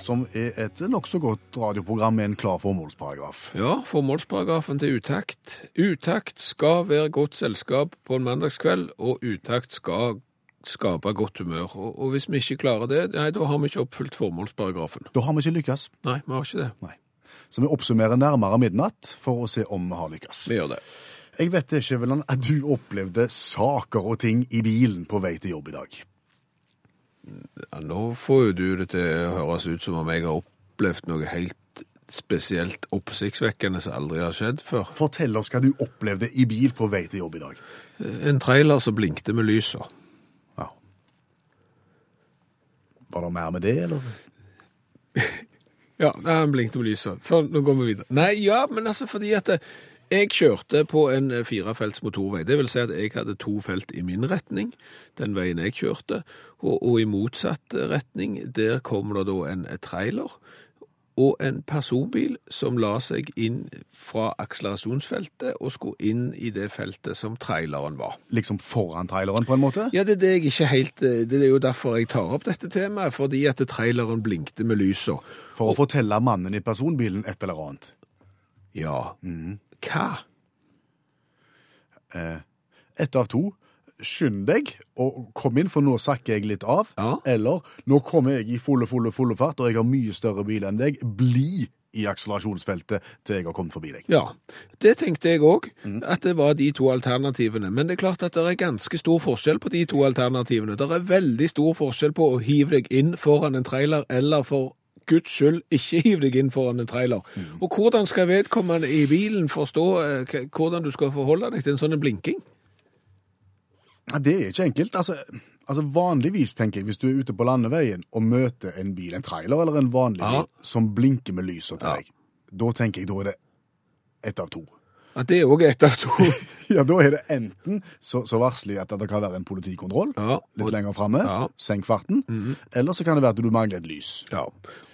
Som er et nokså godt radioprogram med en klar formålsparagraf. Ja, formålsparagrafen til Utakt. Utakt skal være godt selskap på en mandagskveld, og Utakt skal skape godt humør. Og, og hvis vi ikke klarer det, nei, da har vi ikke oppfylt formålsparagrafen. Da har vi ikke lykkes. Nei, vi har ikke det. Så vi oppsummerer nærmere midnatt for å se om vi har lykkes. Vi gjør det. Jeg vet ikke, Veland, at du opplevde saker og ting i bilen på vei til jobb i dag. Ja, nå får jo du det til å høres ut som om jeg har opplevd noe helt spesielt oppsiktsvekkende som aldri har skjedd før. Fortell oss hva du opplevde i bil på vei til jobb i dag. En trailer som blinkte med lysa. Ja. Var det mer med det, eller? Ja, han blinkte med lysa. Sånn, nå går vi videre. Nei, ja, men altså fordi at eh, jeg kjørte på en eh, firefelts motorvei. Det vil si at jeg hadde to felt i min retning, den veien jeg kjørte, og, og i motsatt retning, der kom det da en eh, trailer og en personbil som la seg inn fra akselerasjonsfeltet og skulle inn i det feltet som traileren var. Liksom foran traileren, på en måte? Ja, det er det jeg ikke helt eh, Det er jo derfor jeg tar opp dette temaet, fordi at traileren blinkte med lysa. For å fortelle mannen i personbilen et eller annet. Ja. Hva? Ett av to. Skynd deg, og kom inn, for nå sakker jeg litt av. Ja. Eller nå kommer jeg i fulle, fulle, fulle fart, og jeg har mye større bil enn deg. Bli i akselerasjonsfeltet til jeg har kommet forbi deg. Ja, det tenkte jeg òg, at det var de to alternativene. Men det er klart at det er ganske stor forskjell på de to alternativene. Det er veldig stor forskjell på å hive deg inn foran en trailer, eller for Guds skyld ikke hiv deg inn foran en trailer. Og hvordan skal vedkommende i bilen forstå eh, hvordan du skal forholde deg til en sånn blinking? Det er ikke enkelt. Altså, altså Vanligvis, tenker jeg, hvis du er ute på landeveien og møter en bil, en trailer eller en vanlig Ja. bil, som blinker med lyset til Ja. deg, da tenker jeg da er det ett av to. At det òg er et av to. Ja, Da er det enten så, så varsler jeg at det kan være en politikontroll Ja, litt og- lenger framme, Ja. senk farten, eller så kan det være at du mangler et lys. Ja,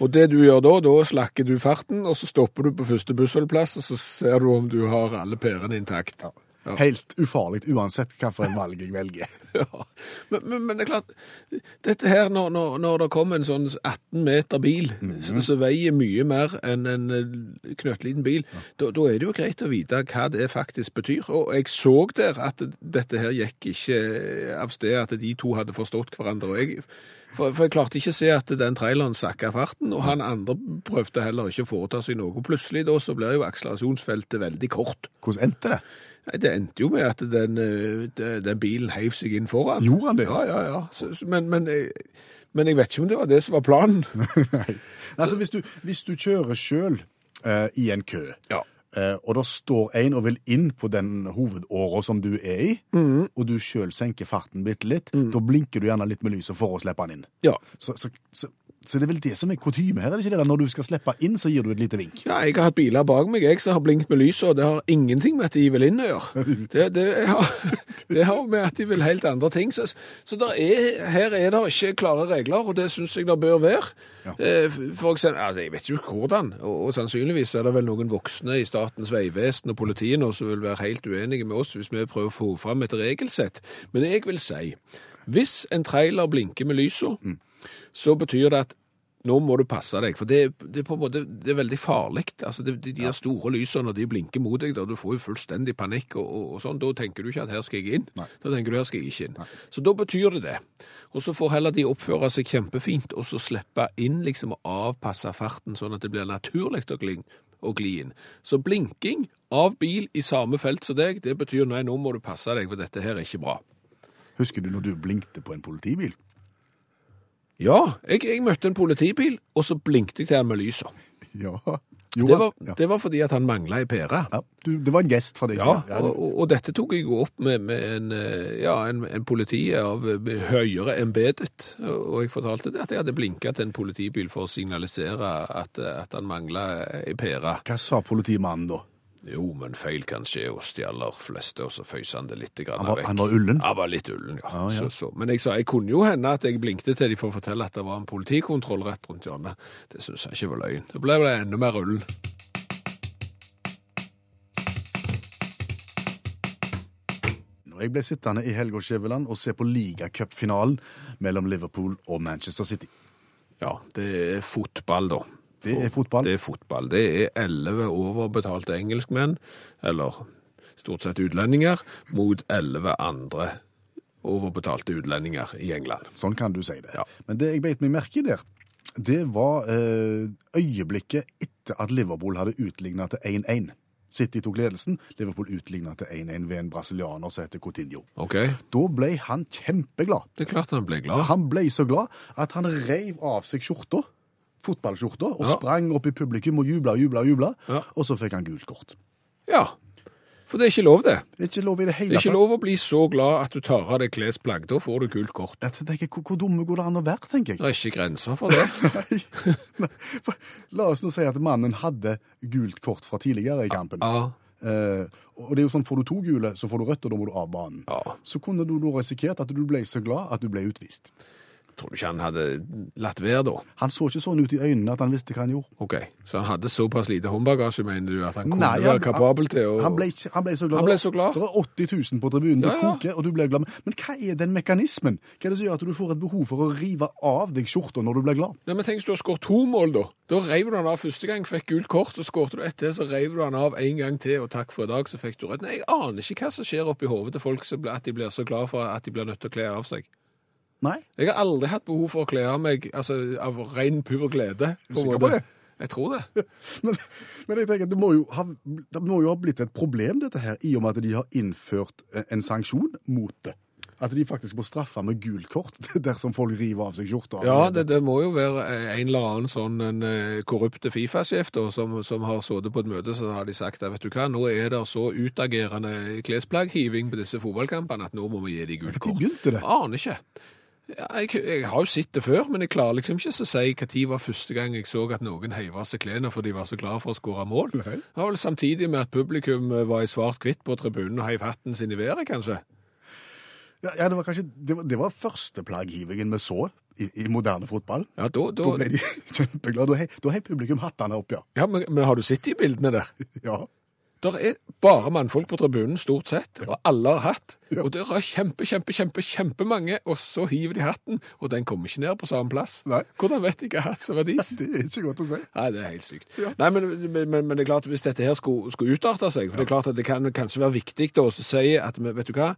og det du gjør da, da slakker du farten, og så stopper du på første bussholdeplass, og så ser du om du har alle pærene intakt. Ja. Helt ufarlig uansett hvilket valg jeg velger. Ja, men, men, men det er klart, dette her, når, når, når det kommer en sånn 18 meter bil, som, som veier mye mer enn en eh, knøttliten bil, da, da er det jo greit å vite hva det faktisk betyr. Og jeg så der at dette her gikk ikke av sted, at de to hadde forstått hverandre. og jeg for, for jeg klarte ikke å se at den traileren sakka farten, og han andre prøvde heller ikke å foreta seg noe. Plutselig da så blir jo akselerasjonsfeltet veldig kort. Hvordan endte det? Nei, Det endte jo med at den, eh, den bilen heiv seg inn foran. Gjorde han det? Ja, ja, ja. Så, men, men, eh, men jeg vet ikke om det var det som var planen. Altså, hvis du, hvis du kjører sjøl i en kø, Ja. Eh, og det står en og vil inn på den hovedåra som du er i, mm. og du sjøl senker farten bitte litt, da blinker du gjerne litt med lyset for å slippe han inn. Ja. Så, så, så, så det er vel det som er kutyme her, er det ikke det? da? Når du skal slippe inn, så gir du et lite vink. ja, jeg har hatt biler bak meg jeg som har blinkt med lyset, og det har ingenting med at de vil inn å gjøre. Det, det, har, det har med at de vil helt andre ting. Så, så der er, her er det ikke klare regler, og det syns jeg det bør være. Ja. For eksempel, altså, jeg vet jo ikke hvordan, og, og sannsynligvis er det vel noen voksne i Statens vegvesen og politiet nå som vil være helt uenige med oss hvis vi prøver å få fram et regelsett. Men jeg vil si, hvis en trailer blinker med lyset, så betyr det at nå må du passe deg, for det, det, måte, det er veldig farlig. Altså, det, de, de der store lysene, når de blinker mot deg, da, du får jo fullstendig panikk, og, og, og sånn, da tenker du ikke at her skal jeg inn. Da tenker du her skal jeg ikke inn. Så da betyr det det. Og så får heller de oppføre seg kjempefint, og så slippe inn liksom og avpasse farten, sånn at det blir naturlig å gli inn. Så blinking av bil i samme felt som deg, det betyr nei, nå må du passe deg, for dette her er ikke bra. Husker du når du blinkte på en politibil? Ja, jeg, jeg møtte en politibil, og så blinkte jeg til han med lyset. Ja. Jo, Det var, ja. det var fordi at han mangla ei pære. Ja, du, det var en gest fra deg. Ja, ja og, og, dette tok jeg jo opp med, med en, eh, ja, en, en politi av eh, høyere embedet, og jeg fortalte det at jeg hadde blinka til en politibil for å signalisere at, eh, at han mangla ei pære. Hva sa politimannen da? Jo, men feil kan skje hos de aller fleste, og så føys han det litt grann Han var, vekk. han var ullen? Han var litt ullen, ja. Ah, ja. Så, så. Men jeg sa, jeg kunne jo hende at jeg blinkte til de for å fortelle at det var en politikontroll rett rundt hjørnet. Det synes jeg ikke var løgn. Da ble det enda mer ullen. Når jeg ble sittende i Helgå Skjæveland og se på ligacupfinalen mellom Liverpool og Manchester City. Ja, det er fotball, da. Det er fotball. Det er fotball. Det er elleve overbetalte engelskmenn, eller stort sett utlendinger, mot elleve andre overbetalte utlendinger i England. Sånn kan du si det. Ja. Men det jeg beit meg merke i der, det var eh, øyeblikket etter at Liverpool hadde utligna til 1-1. City tok ledelsen, Liverpool utligna til 1-1 ved en brasilianer som heter Coutinho. Okay. Da ble han kjempeglad. Det er klart han ble glad. Han ble så glad at han reiv av seg skjorta, fotballskjorta, og Ja. sprang opp i publikum og jubla, jubla, jubla. Ja. Og så fikk han gult kort. Ja, for det er ikke lov det. Det er ikke lov i det Det hele er ikke lov å bli så glad at du tar av deg klesplagg. Da får du gult kort. Jeg tenker, hvor, hvor dumme går det an å være, tenker jeg. Det er ikke grenser for det. Nei. Nei. For La oss nå si at mannen hadde gult kort fra tidligere i kampen. Ja, Eh, og det er jo sånn, Får du to gule, så får du rødt, og da må du av banen. ja. Så kunne du da risikert at du ble så glad at du ble utvist. Tror du ikke han hadde latt være da? Han så ikke sånn ut i øynene at han visste hva han gjorde. Ok, så han hadde såpass lite håndbagasje, mener du, at han kunne Nei, være kapabel til å... han, ble, ikke- han ble så glad. Han ble så glad. Det er 80 000 på tribunen, det Ja, ja. koker, og du ble glad. Men hva er den mekanismen? Hva er det som gjør at du får et behov for å rive av deg skjorta når du blir glad? Nei, men tenk hvis du har skåret to mål, da. Da reiv du han av første gang, fikk gult kort, og skårte du ett til, så reiv du han av en gang til, og takk for i dag, så fikk du rødt. Nei, jeg aner ikke hva som skjer oppi hodet til folk blir, at de blir så glad for at de blir nødt til å kle av seg. Nei? Jeg har aldri hatt behov for å kle av meg altså, av ren pur glede. Er sikker på det? Jeg tror det. Men, men jeg tenker, det må, jo ha, det må jo ha blitt et problem, dette her, i og med at de har innført en sanksjon mot det. At de faktisk må straffe med gult kort dersom folk river av seg skjorta. Ja, det, det må jo være en eller annen sånn en eh, korrupte Fifa-sjef som, som har sittet på et møte, så har de sagt at vet du hva, nå er det så utagerende klesplagghiving på disse fotballkampene at nå må vi gi de gult Når De begynte det? Aner ikke. Ja, Jeg, jeg har jo sett det før, men jeg klarer liksom ikke å si tid var første gang jeg så at noen heiv av seg klærne for de var så klare for å skåre mål. Nei. Det var vel samtidig med at publikum eh, var i svart-hvitt på tribunen og heiv hatten sin i været, kanskje. Ja, ja, det var kanskje det var, det var første plagghivingen vi så i, i moderne fotball. Ja, da, Da da, ble de kjempeglade. Da heiv publikum hattene opp, ja. ja men, men har du sett de bildene der? ja. Der er bare mannfolk på tribunen, stort sett, og alle har hatt. Ja. Og der er kjempe, kjempe, kjempe, kjempemange, og så hiver de hatten, og den kommer ikke ned på samme plass. Nei. Hvordan vet de hva hatt som er deres? Det er ikke godt å si. Nei, det er helt sykt. Ja. Nei, men, men, men det er klart, hvis dette her skulle, skulle utarte seg, for det er klart at det kan kanskje være viktig å si at, vet du hva,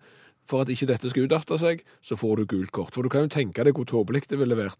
for at ikke dette skal utarte seg, så får du gult kort. For du kan jo tenke deg hvor tåpelig det ville vært.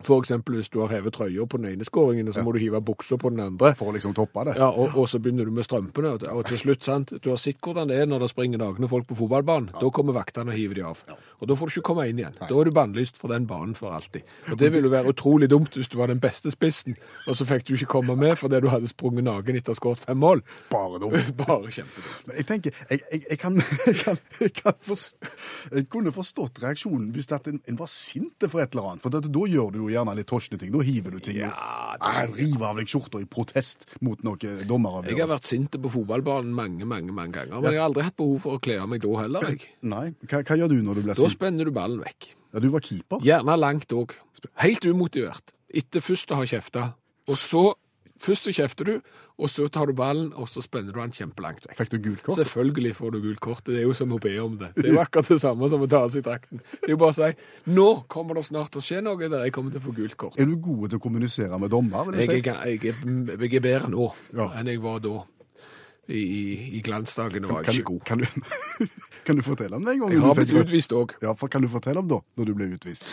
For eksempel hvis du har hevet trøya på den ene skåringen, og så må du hive buksa på den andre. For å liksom toppe det. Ja, og, og så begynner du med strømpene, og, til slutt, sant, du har sett hvordan det er når det springer nakne folk på fotballbanen. Da kommer vaktene og hiver de av. Og da får du ikke komme inn igjen. Da er du bannlyst for den banen for alltid. Og det ville være utrolig dumt hvis du var den beste spissen, og så fikk du ikke komme med fordi du hadde sprunget naken etter å ha skåret fem mål. Bare dumt. Bare kjempedumt. Men jeg tenker, jeg, jeg, jeg, kan, jeg, kan, jeg, kan forstå, jeg kunne forstått reaksjonen hvis en, en var sint for et eller annet. For da gjør du jo gjerne litt torsne ting. Da hiver du ting. Ja, Ja, River av deg skjorta i protest mot noe Jeg har vært sint på fotballbanen mange, mange mange ganger, men jeg har aldri hatt behov for å kle av meg da heller. Jeg. Nei, hva, hva gjør du når du blir Da spenner du ballen vekk. Ja, du var keeper. Gjerne langt òg. Helt umotivert. Etter først å ha kjefta. Og så Først så kjefter du, og så tar du ballen, og så spenner du den kjempelangt vekk. Fikk du gult kort? Selvfølgelig får du gult kort. Det er jo som å be om det. Det er jo akkurat det samme som å ta av seg drakten. Det er jo bare å si nå kommer det snart til å skje noe der jeg kommer til å få gult kort. Er du god til å kommunisere med dommer? vil du Jeg, si? jeg, er- jeg er bedre nå Ja. enn jeg var da. I, i, i glansdagene var jeg ikke god. kan, du, kan du fortelle om det en gang? Jeg har blitt utvist òg. Ja, for kan du fortelle om da, når du ble utvist?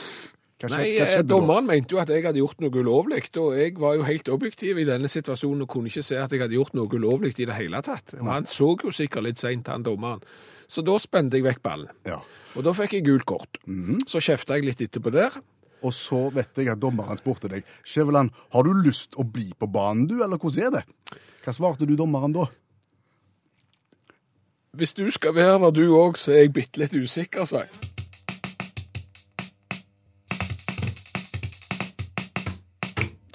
Hva Nei, hva skjedde Dommeren da? Mente jo at jeg hadde gjort noe ulovlig, og jeg var jo helt objektiv i denne situasjonen og kunne ikke se at jeg hadde gjort noe ulovlig i det hele tatt. Og han så jo sikkert litt seint, han dommeren. Så da spente jeg vekk ballen. Ja. Og da fikk jeg gult kort. Så kjefta jeg litt etterpå der. Og så vet jeg at dommeren spurte deg Skjæveland, har du lyst å bli på banen, du, eller hvordan er det? Hva svarte du dommeren da? Hvis du skal være der du òg, så er jeg bitte litt usikker, sa jeg.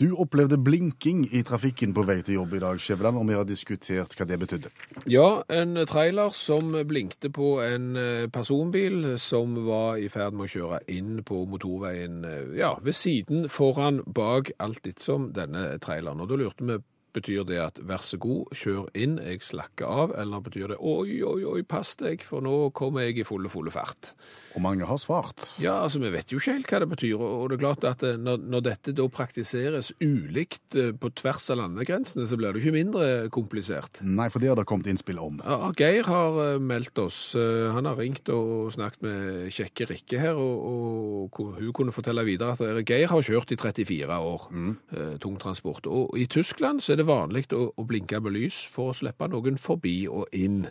Du opplevde blinking i trafikken på vei til jobb i dag, Skjæveland, og vi har diskutert hva det betydde. Ja, en trailer som blinkte på en eh, personbil som var i ferd med å kjøre inn på motorveien, eh, ja, ved siden, foran, bak, alt ettersom denne traileren. Og da lurte vi, betyr det at vær så god, kjør inn, jeg slakker av, eller betyr det oi, oi, oi, pass deg, for nå kommer jeg i fulle, fulle fart. Og mange har svart. Ja, altså vi vet jo ikke helt hva det betyr, og det er klart at eh, når, når dette da praktiseres ulikt eh, på tvers av landegrensene, så blir det jo ikke mindre komplisert. Nei, for det har det kommet innspill om. Ja, Geir har eh, meldt oss. Han har ringt og snakket med kjekke Rikke her, og, og hun kunne fortelle videre at Geir har kjørt i 34 år, mm. tungtransport. Og i Tyskland så er det vanlig å, å blinke med lys for å slippe noen forbi og inn.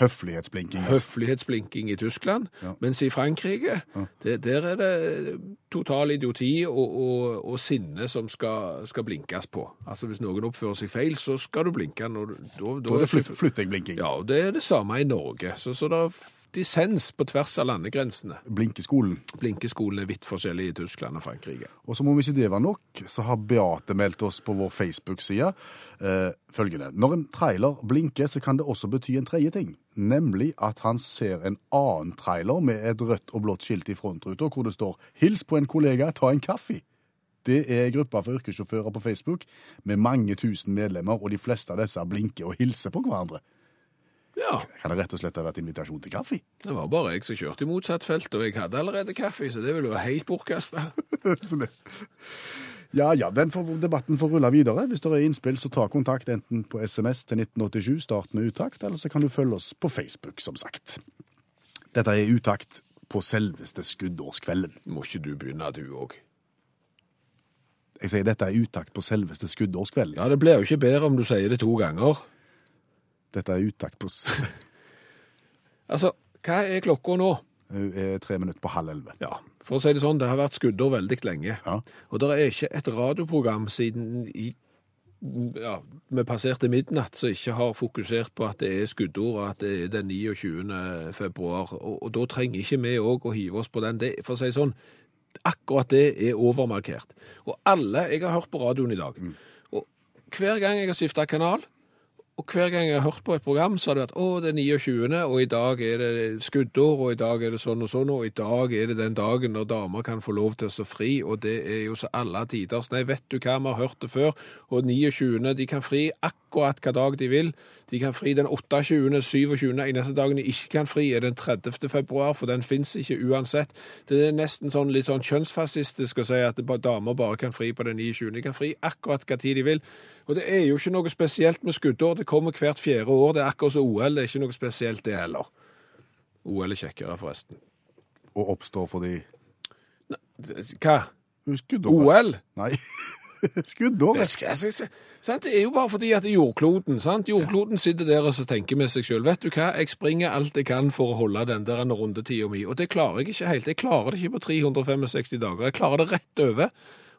Høflighetsblinking. altså. Høflighetsblinking i Tyskland, Ja. mens i Frankrike, det, der er det total idioti og, og, og sinne som skal, skal blinkes på. Altså hvis noen oppfører seg feil, så skal du blinke. Når, du- da, Da er det flytt, flyttingblinking. ja, og det er det samme i Norge. Så, så det er dissens på tvers av landegrensene. Blinkeskolen. Blinkeskolen er vidt forskjellig i Tyskland og Frankrike. Og som om ikke det var nok, så har Beate meldt oss på vår Facebook-side eh, følgende. Når en trailer blinker, så kan det også bety en tredje ting. Nemlig at han ser en annen trailer med et rødt og blått skilt i frontruta hvor det står 'Hils på en kollega, ta en kaffe'. Det er en gruppe for yrkessjåfører på Facebook med mange tusen medlemmer, og de fleste av disse blinker og hilser på hverandre. Ja, Kan det rett og slett ha vært invitasjon til kaffe? det var bare jeg som kjørte i motsatt felt, og jeg hadde allerede kaffe, så det ville være helt bortkasta. Ja, ja, den får, debatten får rulle videre. Hvis det er innspill, så ta kontakt enten på SMS til 1987, start med utakt, eller så kan du følge oss på Facebook, som sagt. Dette er utakt på selveste skuddårskvelden. Må ikke du begynne, du òg? Jeg sier dette er utakt på selveste skuddårskvelden. Ja, det blir jo ikke bedre om du sier det to ganger. Dette er utakt på Altså, hva er klokka nå? Hun er tre minutter på halv elleve. Ja, for å si det sånn, det har vært skuddår veldig lenge. Ja. Og det er ikke et radioprogram siden i, ja, vi passerte midnatt som ikke har fokusert på at det er skuddår, og at det er den 29. februar. Og, og da trenger ikke vi òg å hive oss på den. Det, for å si sånn, akkurat det er overmarkert. Og alle Jeg har hørt på radioen i dag. Og hver gang jeg har skifta kanal, og hver gang jeg har hørt på et program, så har det vært å, det er 29., og i dag er det skuddår, og i dag er det sånn og sånn, og i dag er det den dagen når damer kan få lov til å stå fri, og det er jo så alle tiders. Nei, vet du hva, vi har hørt det før, og 29., de kan fri akkurat hva dag de vil. De kan fri den 28., 27., eneste dagen de ikke kan fri er den 30. februar, for den finnes ikke uansett. Det er nesten sånn litt sånn kjønnsfascistisk å si at damer bare kan fri på den 29. De kan fri akkurat hva tid de vil. Og det er jo ikke noe spesielt med skuddår. Det kommer hvert fjerde år. Det er akkurat som OL. Det er ikke noe spesielt, det heller. OL er kjekkere, forresten. Og oppstår fordi Hva? Skuddår. OL? Nei. Skuddår. Det, er jo bare fordi at jordkloden. Sant? Jordkloden sitter der og så tenker med seg sjøl Vet du hva, jeg springer alt jeg kan for å holde den der rundetida mi. Og det klarer jeg ikke helt. Jeg klarer det ikke på 365 dager. Jeg klarer det rett over.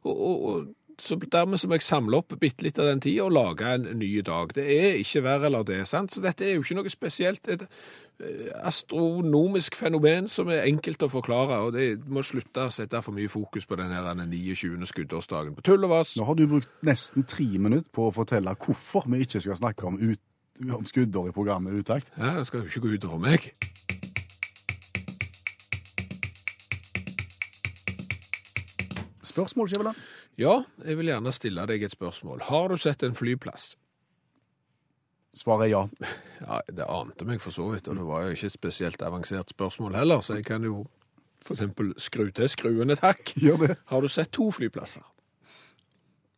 Og, og så Dermed så må jeg samle opp bitte litt av den tida og lage en ny dag. Det er ikke verre eller det. sant? Så dette er jo ikke noe spesielt. Et eh, astronomisk fenomen som er enkelt å forklare. og det må slutte å sette for mye fokus på den her 29. skuddårsdagen. På tull og vas. Nå har du brukt nesten tre minutter på å fortelle hvorfor vi ikke skal snakke om, ut, om skuddår i programmet Utakt. Ja, det skal jo ikke gå ut over meg. Spørsmål, Skjæveland? Ja, jeg vil gjerne stille deg et spørsmål. Har du sett en flyplass? Svaret er ja. Ja, det ante meg for så vidt, og det var jo ikke et spesielt avansert spørsmål heller, så jeg kan jo for eksempel skru til skruen et hakk. Har du sett to flyplasser?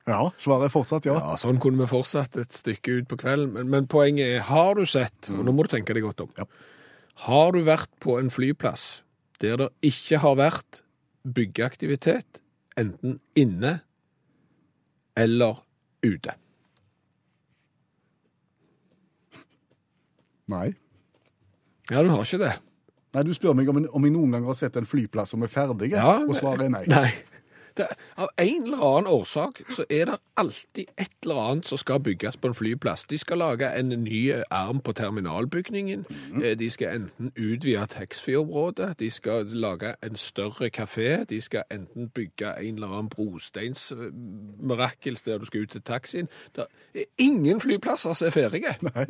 Ja, svaret er fortsatt ja. Ja, sånn kunne vi fortsatt et stykke ut på kvelden, men, men poenget er, har du sett, og nå må du tenke deg godt om, Ja. har du vært på en flyplass der det ikke har vært byggeaktivitet, enten inne eller ute? Nei. Ja, du har ikke det. Nei, Du spør meg om, om jeg noen gang har sett en flyplass som er ferdig, og svaret er nei. Nei. Det, av en eller annen årsak så er det alltid et eller annet som skal bygges på en flyplass. De skal lage en ny arm på terminalbygningen. Eh, De skal enten utvide taxfree-området, de skal lage en større kafé, de skal enten bygge en eller annen brosteinsmirakel der du skal ut til taxien. Det er ingen flyplasser som er ferdige. Nei.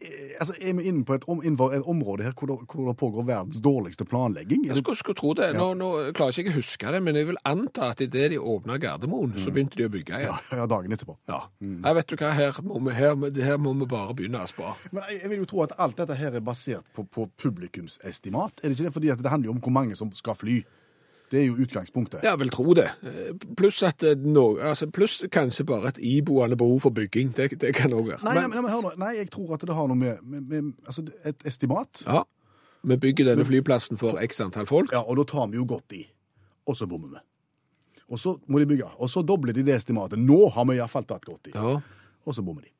Eh, Altså, Er vi inne på et, om, et område her hvor det, hvor det pågår verdens dårligste planlegging? Jeg skulle, skulle tro det. Nå, nå klarer ikke å huske det, men jeg vil anta at idet de åpna Gardermoen, så begynte de å bygge igjen. Ja, ja, dagen etterpå. Ja. Nei, vet du hva, her må vi, her, her må vi bare begynne å spare. Men jeg, jeg vil jo tro at alt dette her er basert på, på publikumsestimat. Er det ikke det? Fordi det handler jo om hvor mange som skal fly. Det er jo utgangspunktet. Ja, vil tro det. Pluss at eh, no, altså, pluss kanskje bare et iboende behov for bygging. Det, det kan òg være. Nei, Men, nei, men hør nå. Nei, jeg tror at det har noe med, med, med altså et estimat. ja, vi bygger denne flyplassen for x antall folk. Ja, og da tar vi jo godt i. Og så bommer vi. Og så må de bygge. Og så dobler de det estimatet. Nå har vi iallfall tatt godt i. Ja, Og så bommer de.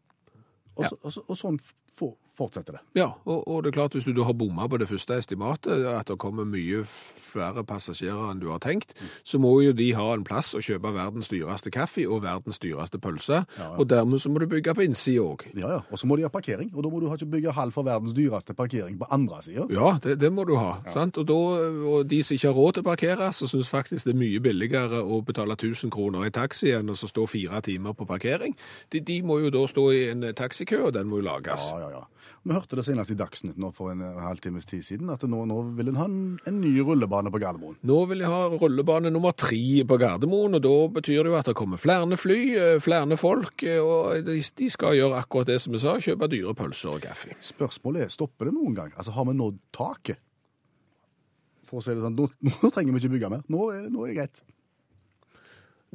Og, så, og, så, og sånn for, fortsetter det. ja og, og det er klart hvis du har bomma på det første estimatet, at det kommer mye færre passasjerer enn du har tenkt, så må jo de ha en plass å kjøpe verdens dyreste kaffe og verdens dyreste pølse. Og dermed så må du bygge på innsida òg. Ja, ja. Og så må de ha parkering. Og da må du ikke bygge halv for verdens dyreste parkering på andre sida. Ja, det, det må du ha. Sant? Og, da, og de som ikke har råd til å parkere, så syns faktisk det er mye billigere å betale 1000 kroner i taxi enn å stå fire timer på parkering. De, de må jo da stå i en taxikø, og den må jo lages. Ja, ja, ja. Vi hørte det senest i Dagsnytt nå for en halvtimes tid siden, at nå, nå vil en ha en, en ny rullebane på Gardermoen. Nå vil jeg ha rullebane nummer tre på Gardermoen, og da betyr det jo at det kommer flere fly, eh, flere folk, eh, og de, de skal gjøre akkurat det som vi sa, kjøpe dyre pølser og kaffe. Spørsmålet er, stopper det noen gang? Altså, har vi nådd taket? For å si det sånn, nå, nå trenger vi ikke bygge mer. Nå er, nå er det greit.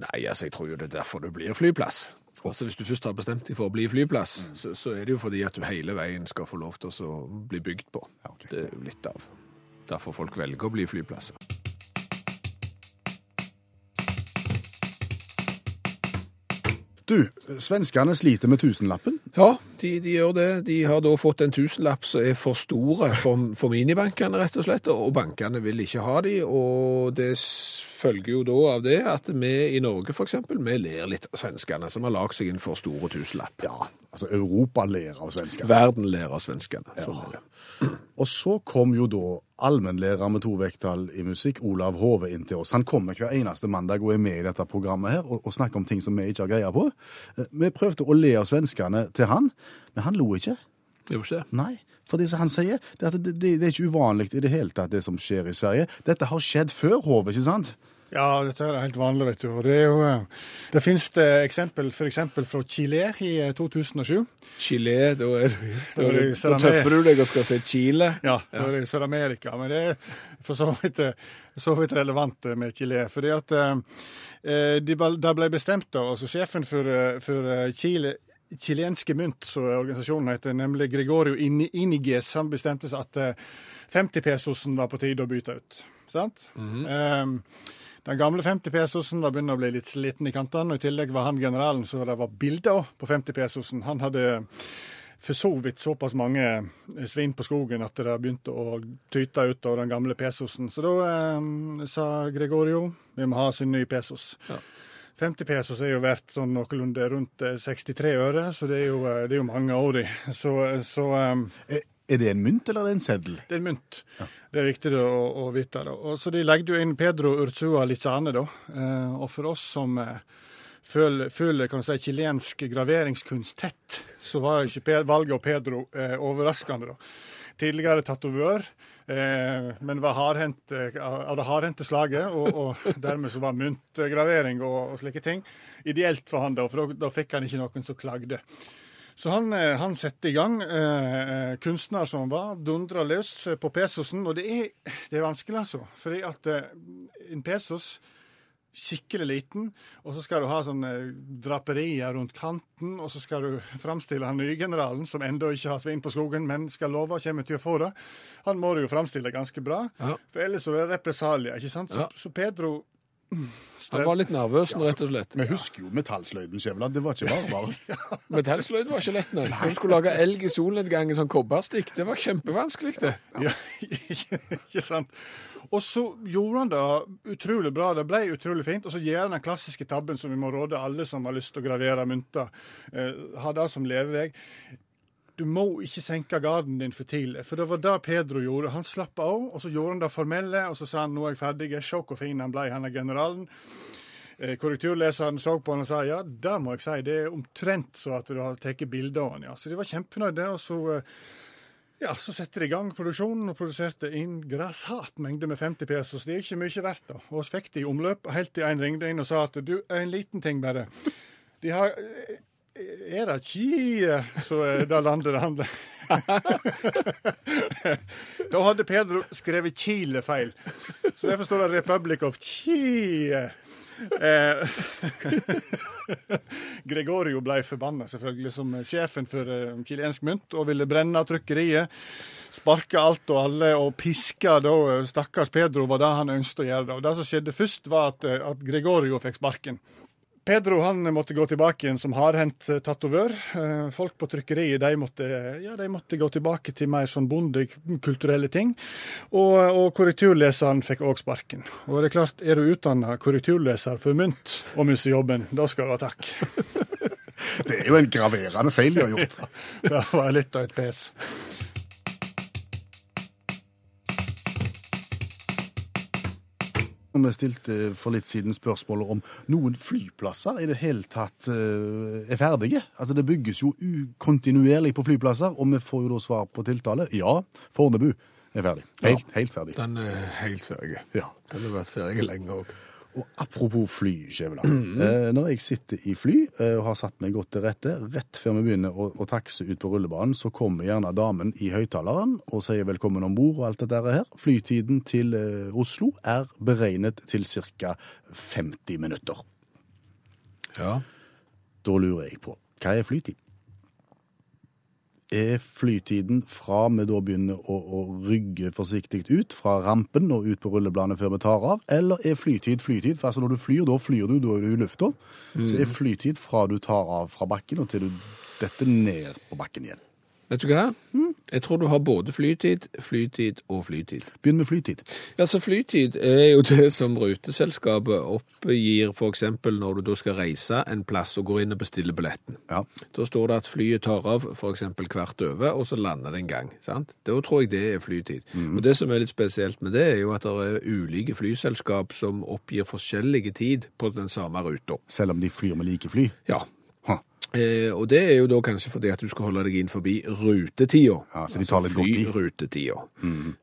Nei, altså, jeg tror jo det er derfor det blir flyplass. Altså, Hvis du først har bestemt deg for å bli flyplass, så, så er det jo fordi at du hele veien skal få lov til å bli bygd på. Ja, ok. Det er jo litt av derfor folk velger å bli flyplasser. Du, svenskene sliter med tusenlappen. Ja, de, de gjør det. De har da fått en tusenlapp som er for store for, for minibankene, rett og slett, og bankene vil ikke ha de, og det følger jo da av det at vi i Norge eksempel, vi ler litt av svenskene, som har lagt seg inn for store tusenlapp. Ja, altså Europa ler av svenskene. Verden ler av svenskene. Sånn er. Og så kom jo da allmennlærer med to vekttall i musikk, Olav Hove, inn til oss. Han kommer hver eneste mandag og er med i dette programmet her og, og snakker om ting som vi ikke har greie på. Eh, Vi prøvde å le av svenskene til han, men han lo ikke. Jo ikke det. Nei. For det som han sier, det det, det, det er ikke uvanlig i det hele tatt, det som skjer i Sverige. Dette har skjedd før, Hove, ikke sant? Ja, dette er helt vanlig, vet du. Og det er jo eh, Det finnes det eksempel f.eks. fra Chile i eh, 2007. Chile, da, er, du- da, Da er da tøffer du deg og skal si Chile. Ja, da er i Sør-Amerika. Men det er for så vidt, eh, så vidt relevant eh, med Chile. Fordi at eh, eh, de, ble bestemt, da, altså sjefen for, eh, for eh, Chile Chilenske mynt, som organisasjonen heter, nemlig Gregorio Ini- Iniges, han bestemte seg at eh, 50 pesosen var på tide å bytte ut. Sant? Eh, den gamle 50 pesosen var begynt å bli litt sliten i kantene, og i tillegg var han generalen så det var bilder på 50 pesosen. Han hadde for så vidt såpass mange eh, svin på skogen at det begynte å tyte ut av den gamle pesosen. Så da eh, sa Gregorio vi må ha sin ny pesos. Ja. 50 pesos er jo verdt sånn noenlunde rundt eh, 63 øre, så det er jo, eh, det er jo mange år i. Så, så eh, Er, det en mynt, eller er det en seddel? det er en mynt. Det er viktig å, å vite. Da. Og så De legde jo inn Pedro Urzua Lizane, da. Eh, og for oss som eh, du si, chilensk graveringskunst tett, så var ikke Pe- valget av Pedro eh, overraskende. da. Tidligere tatovør, eh, men var hardhendt eh, av det hardhendte slaget, og, og dermed så var myntgravering og, og slike ting ideelt for han da, for da, da fikk han ikke noen som klagde. Så han, eh, han setter i gang, eh, kunstner som han var, dundra løs eh, på pesosen. Og det er, det er vanskelig, altså. Fordi at eh, en pesos skikkelig liten, og så skal du ha sånne draperier rundt kanten, og så skal du framstille han nye generalen, som ennå ikke har svin på skogen, men skal love kommer til å få det. Han må du jo framstille ganske bra, Ja. for ellers så er det represalier, ikke sant? Så, Ja. så Pedro Han var litt nervøs, rett og slett. Vi husker jo metallsløyden, Skjæveland. Det var ikke bare bare. Metallsløyd var ikke lett, nei. Du skulle lage elg i solnedgang i sånn kobberstikk. Det var kjempevanskelig, det. Ja, ikke sant? Og så gjorde han det utrolig bra. Det ble utrolig fint. Og så gjør han den klassiske tabben som vi må råde alle som har lyst til å gravere mynter, eh, ha det som levevei. Du må ikke senke garden din for tidlig. For det var det Pedro gjorde. Han slapp av, og så gjorde han det formelle, og så sa han nå er jeg ferdig. Se hvor fin han ble, han er generalen. Eh, Korrekturleseren så på han og sa ja, det må jeg si, det er omtrent så at du har tatt bilde av han. Ja. Så de var kjempefornøyde. Og så, eh, ja, så setter de i gang produksjonen og produserte en grassat mengde med 50 pesos. Det er ikke mye verdt, da. Og så fikk de i omløp, helt til en ringte inn og sa at du, en liten ting bare. De har Er det ikke så er det landet det handler Da hadde Pedro skrevet Chile feil. Så derfor står det Republic of Chile. Eh, Gregorio ble forbanna, selvfølgelig, som sjefen for eh, chilensk mynt, og ville brenne trykkeriet. Sparke alt og alle, og piske da eh, stakkars Pedro, var det han ønsket å gjøre. Og Det som skjedde først, var at, eh, at Gregorio fikk sparken. Pedro han måtte gå tilbake igjen som hardhendt eh, tatovør. Eh, Folk på trykkeriet de måtte, ja, de måtte gå tilbake til mer sånn bondekulturelle ting. Og, og korrekturleseren fikk òg sparken. Og det er klart, er du utdanna korrekturleser for mynt og mister jobben, da skal du ha takk. Det er jo en graverende feil de har gjort. Det var litt av et pes. Og Vi stilte for litt siden spørsmålet om noen flyplasser i det hele tatt eh, er ferdige. Altså Det bygges jo kontinuerlig på flyplasser, og vi får jo da svar på tiltale. Ja, Fornebu er ferdig. Helt, helt ferdig. Den er helt ferdig. Ja. Den har vært ferdig lenge òg. Og apropos fly, Skjæveland. eh, når jeg sitter i fly eh, og har satt meg godt til rette, rett før vi begynner å, å takse ut på rullebanen, så kommer gjerne damen i høyttaleren og sier velkommen om bord og alt dette her. Flytiden til eh, Oslo er beregnet til ca. 50 minutter. Ja. Da lurer jeg på, hva er flytid? Er flytiden fra vi da begynner å, å rygge forsiktig ut fra rampen og ut på rullebladet før vi tar av, eller er flytid flytid? For altså når du flyr, da flyr du, da er du i lufta. Så er flytid fra du tar av fra bakken og til du detter ned på bakken igjen. Vet du hva? Jeg tror du har både flytid, flytid og flytid. Begynn med flytid. Ja, så Flytid er jo det som ruteselskapet oppgir f.eks. når du da skal reise en plass og går inn og bestiller billetten. Ja. Da står det at flyet tar av f.eks. hvert over, og så lander det en gang. sant? Da tror jeg det er flytid. Og Det som er litt spesielt med det, er jo at det er ulike flyselskap som oppgir forskjellige tid på den samme ruta. Selv om de flyr med like fly. Ja. Eh, og det er jo da kanskje fordi at du skal holde deg inn forbi rutetida. Ja, så de tar litt godt i. flyrutetida.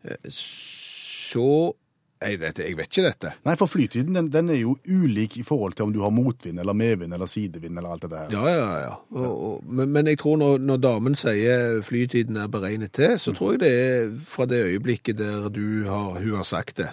Eh, Så jeg vet, jeg vet ikke dette. Nei, for flytiden den, den er jo ulik i forhold til om du har motvind eller medvind eller sidevind eller alt det der. Ja, ja, ja. Og, og, men, men jeg tror når, når damen sier flytiden er beregnet til, så tror jeg det er fra det øyeblikket der du har, hun har sagt det.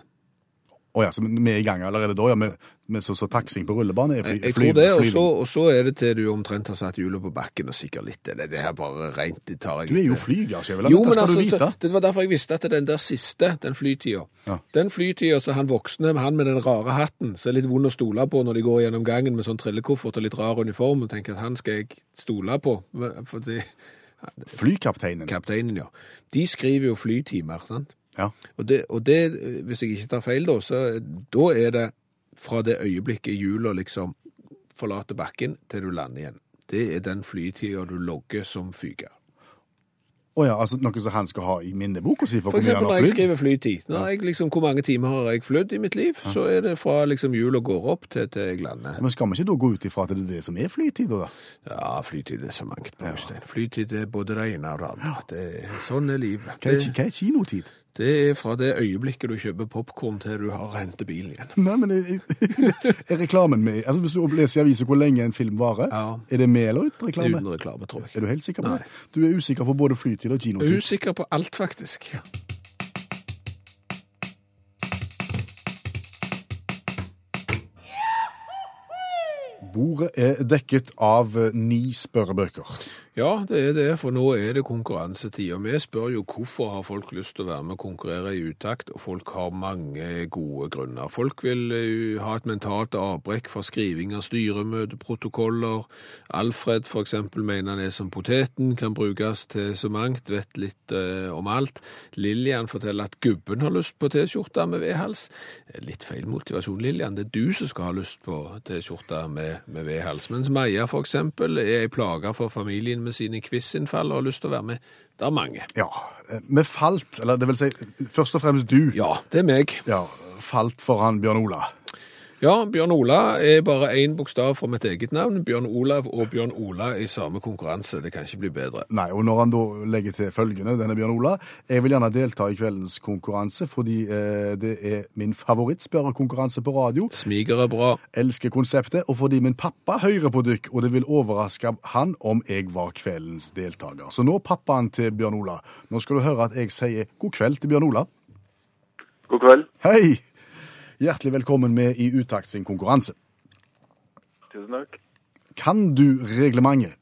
Å ja, så vi er i gang allerede da, ja, med, med så, så taksing på rullebane er fly, Jeg, tror det, og så, og så er det til du omtrent har satt hjulet på bakken og sikkert litt det. Det her bare rent, det tar jeg Du er jo ikke. flyger, Skjæveland. Jo, Dette skal altså, du vite. så, det var derfor jeg visste at den der siste, den flytida, Ja. den flytida så han voksne, han med den rare hatten, som er litt vond å stole på når de går gjennom gangen med sånn trillekoffert og litt rar uniform, og tenker at han skal jeg stole på. Fordi, Flykapteinen. kapteinen, ja. De skriver jo flytimer, sant? Ja. Og det, og det, hvis jeg ikke tar feil da, så da er det fra det øyeblikket hjula liksom forlater bakken til du lander igjen. Det er den flytida du logger som fyker. Å ja, altså noe som han skal ha i minneboka si for, For eksempel når jeg skriver flytid. Når jeg liksom, hvor mange timer har jeg flydd i mitt liv? Så er det fra liksom hjula går opp til, til jeg lander. Men skal vi ikke da gå ut ifra at det er det som er flytid, da? Ja, flytid er så mangt Øystein. Flytid er både det ene og det andre. Det er, sånn er livet. Hva er, Det, hva er kinotid? Det er fra det øyeblikket du kjøper popkorn til du har hentet bilen igjen. Nei, men er, er reklamen med Altså Hvis du leser i avisa hvor lenge en film varer, Ja. er det med eller uten reklame? Uten reklame, tror jeg. Er du helt sikker på Nei. det? Du er usikker på både flytid og Jeg er kinotid? usikker på alt, faktisk. Bordet er dekket av ni spørrebøker. Ja, det er det, for nå er det konkurransetid. Og vi spør jo hvorfor har folk lyst til å være med og konkurrere i utakt, og folk har mange gode grunner. Folk vil eh, ha et mentalt avbrekk fra skriving av styremøteprotokoller. Alfred eksempel mener han er som poteten, kan brukes til så mangt, vet litt uh, om alt. Lillian forteller at gubben har lyst på T-skjorte med V-hals. Litt feil motivasjon, Lillian. Det er du som skal ha lyst på T-skjorte med, med V-hals. Mens Maja eksempel er ei plage for familien med sine quizinnfall og har lyst til å være med. Det er mange. Ja. eh, Vi falt, eller det vil si, først og fremst du, Ja, det er meg. ja, falt foran Bjørn Ola. Ja, Bjørn Ola er bare én bokstav fra mitt eget navn. Bjørn Olav og Bjørn Ola i samme konkurranse. Det kan ikke bli bedre. Nei, og når han da legger til følgende, denne Bjørn Ola, jeg vil gjerne delta i kveldens konkurranse fordi eh, det er min favorittspørrekonkurranse på radio. Smiger er bra. Elsker konseptet, og fordi min pappa hører på dykk, og det vil overraske han om jeg var kveldens deltaker. Så nå pappaen til Bjørn Ola. Nå skal du høre at jeg sier god kveld til Bjørn Ola. God kveld. Hei! Hjertelig velkommen med i Utakt sin konkurranse. Tusen takk. Kan du reglementet?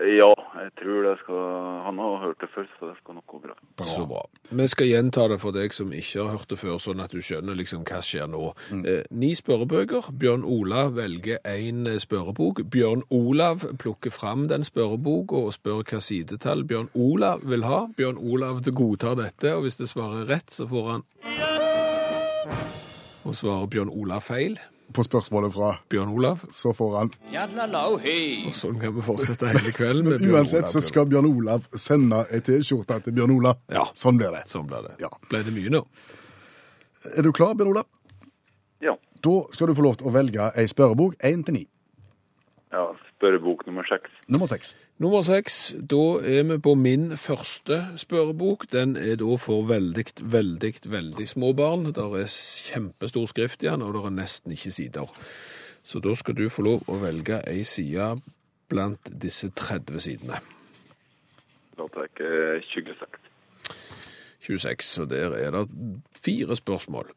Ja, jeg tror det skal Han har hørt det før, så det skal nok gå bra. Så bra. Vi skal gjenta det for deg som ikke har hørt det før, sånn at du skjønner liksom hva skjer nå. Eh, ni spørrebøker. Bjørn Olav velger én spørrebok. Bjørn Olav plukker fram den spørreboka og spør hva sidetall Bjørn Olav vil ha. Bjørn Olav godtar dette, og hvis det svarer rett, så får han Og svarer Bjørn Olav feil, På spørsmålet fra Bjørn Olav. så får han Og sånn kan vi fortsette hele kvelden med Bjørn Uansett Olav. så skal Bjørn Olav sende ei T-skjorte til Bjørn Olav. Ja. Sånn blir det. Sånn blir det. Ja. Ble det mye nå? Er du klar, Bjørn Olav? Ja. Da skal du få lov til å velge ei spørrebok én til ni. ja spørrebok nummer seks. Nummer seks. Nummer seks, da er vi på min første spørrebok. Den er da for veldig, veldig, veldig små barn. Der er kjempestor skrift i den, og det er nesten ikke sider. Så da skal du få lov å velge ei side blant disse 30 sidene. Da tar jeg 26. 26, og der er det fire spørsmål.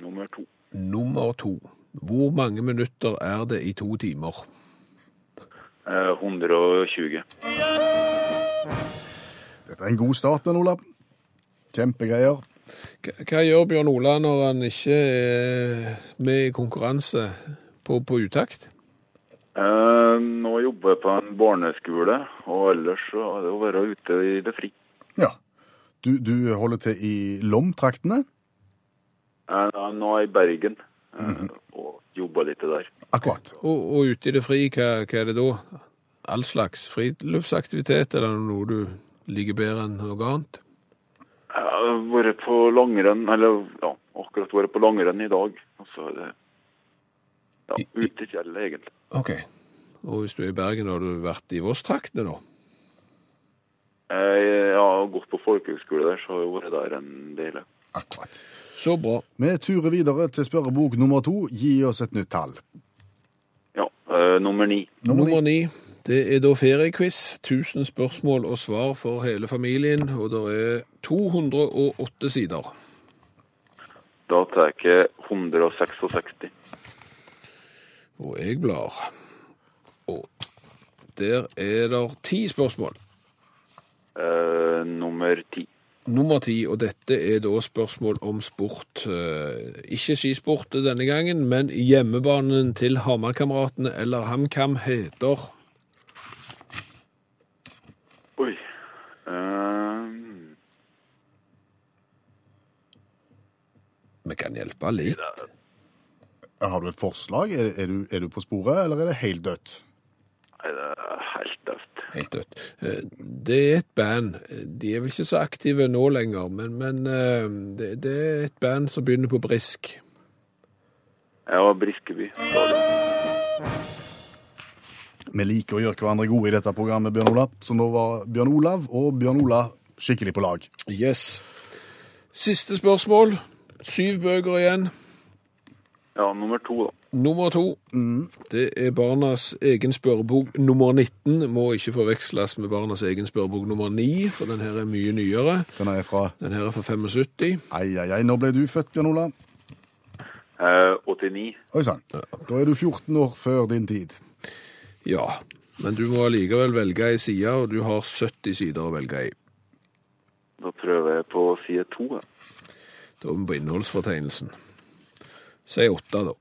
Nummer to. Nummer to. Hvor mange minutter er det i to timer? Eh, 120. Dette er en god start, men Ola. Kjempegreier. Hva gjør Bjørn Ola når han ikke er med i konkurranse på, på utakt? Eh, nå jobber jeg på en barneskole, og ellers så er det å være ute i det fri. Ja. Du, du holder til i Lom-traktene? Eh, nå er jeg i Bergen, eh, og jobba litt der. Akkurat. Og, og ute i det fri, hva, hva er det da? All slags friluftsaktivitet, eller noe du liker bedre enn noe annet? Jeg har vært på langrenn, eller ja, akkurat vært på langrenn i dag. Og så er det ja, ute i fjellet, egentlig. Ok. Og hvis du er i Bergen, har du vært i Voss-traktene da? Jeg, jeg har gått på folkehøgskole der, så har jeg vært der en del. Akkurat. Så bra. Vi turer videre til spørrebok nummer to. Gi oss et nytt tall. Ja, øh, nummer ni. Nummer ni. Det er da feriequiz. 1000 spørsmål og svar for hele familien, og det er 208 sider. Da tar jeg 166. Og jeg blar. Og der er det ti spørsmål. Eh, nummer ti. Nummer ti, og dette er da spørsmål om sport. Eh, Ikke skisport denne gangen, men hjemmebanen til Hamarkameratene eller HamKam heter Oi. um... Vi kan hjelpe litt. Har du et forslag? Er, er, du, er du på sporet, eller er det helt dødt? Nei, det er helt dødt. Helt dødt. Eh, Det er et band. De er vel ikke så aktive nå lenger, men, men eh, det, det er et band som begynner på Brisk. Ja, Briskeby. Vi liker å gjøre hverandre gode i dette programmet, Bjørn Olav. Så nå var Bjørn Olav og Bjørn Ola skikkelig på lag. Yes. Siste spørsmål. Syv bøker igjen. Ja, nummer to, da. Nummer to. Det er barnas egen spørrebok nummer 19. Må ikke forveksles med barnas egen spørrebok nummer 9, for den her er mye nyere. Den er fra Den her er fra 75. Ai, ai, ai. Når ble du født, Bjørn Ola? Eh, 89. Oi sann. Da er du 14 år før din tid. Ja. Men du må allikevel velge ei side, og du har 70 sider å velge i. Da prøver jeg på side to. ja. Da er vi på innholdsfortegnelsen. Si åtte, da.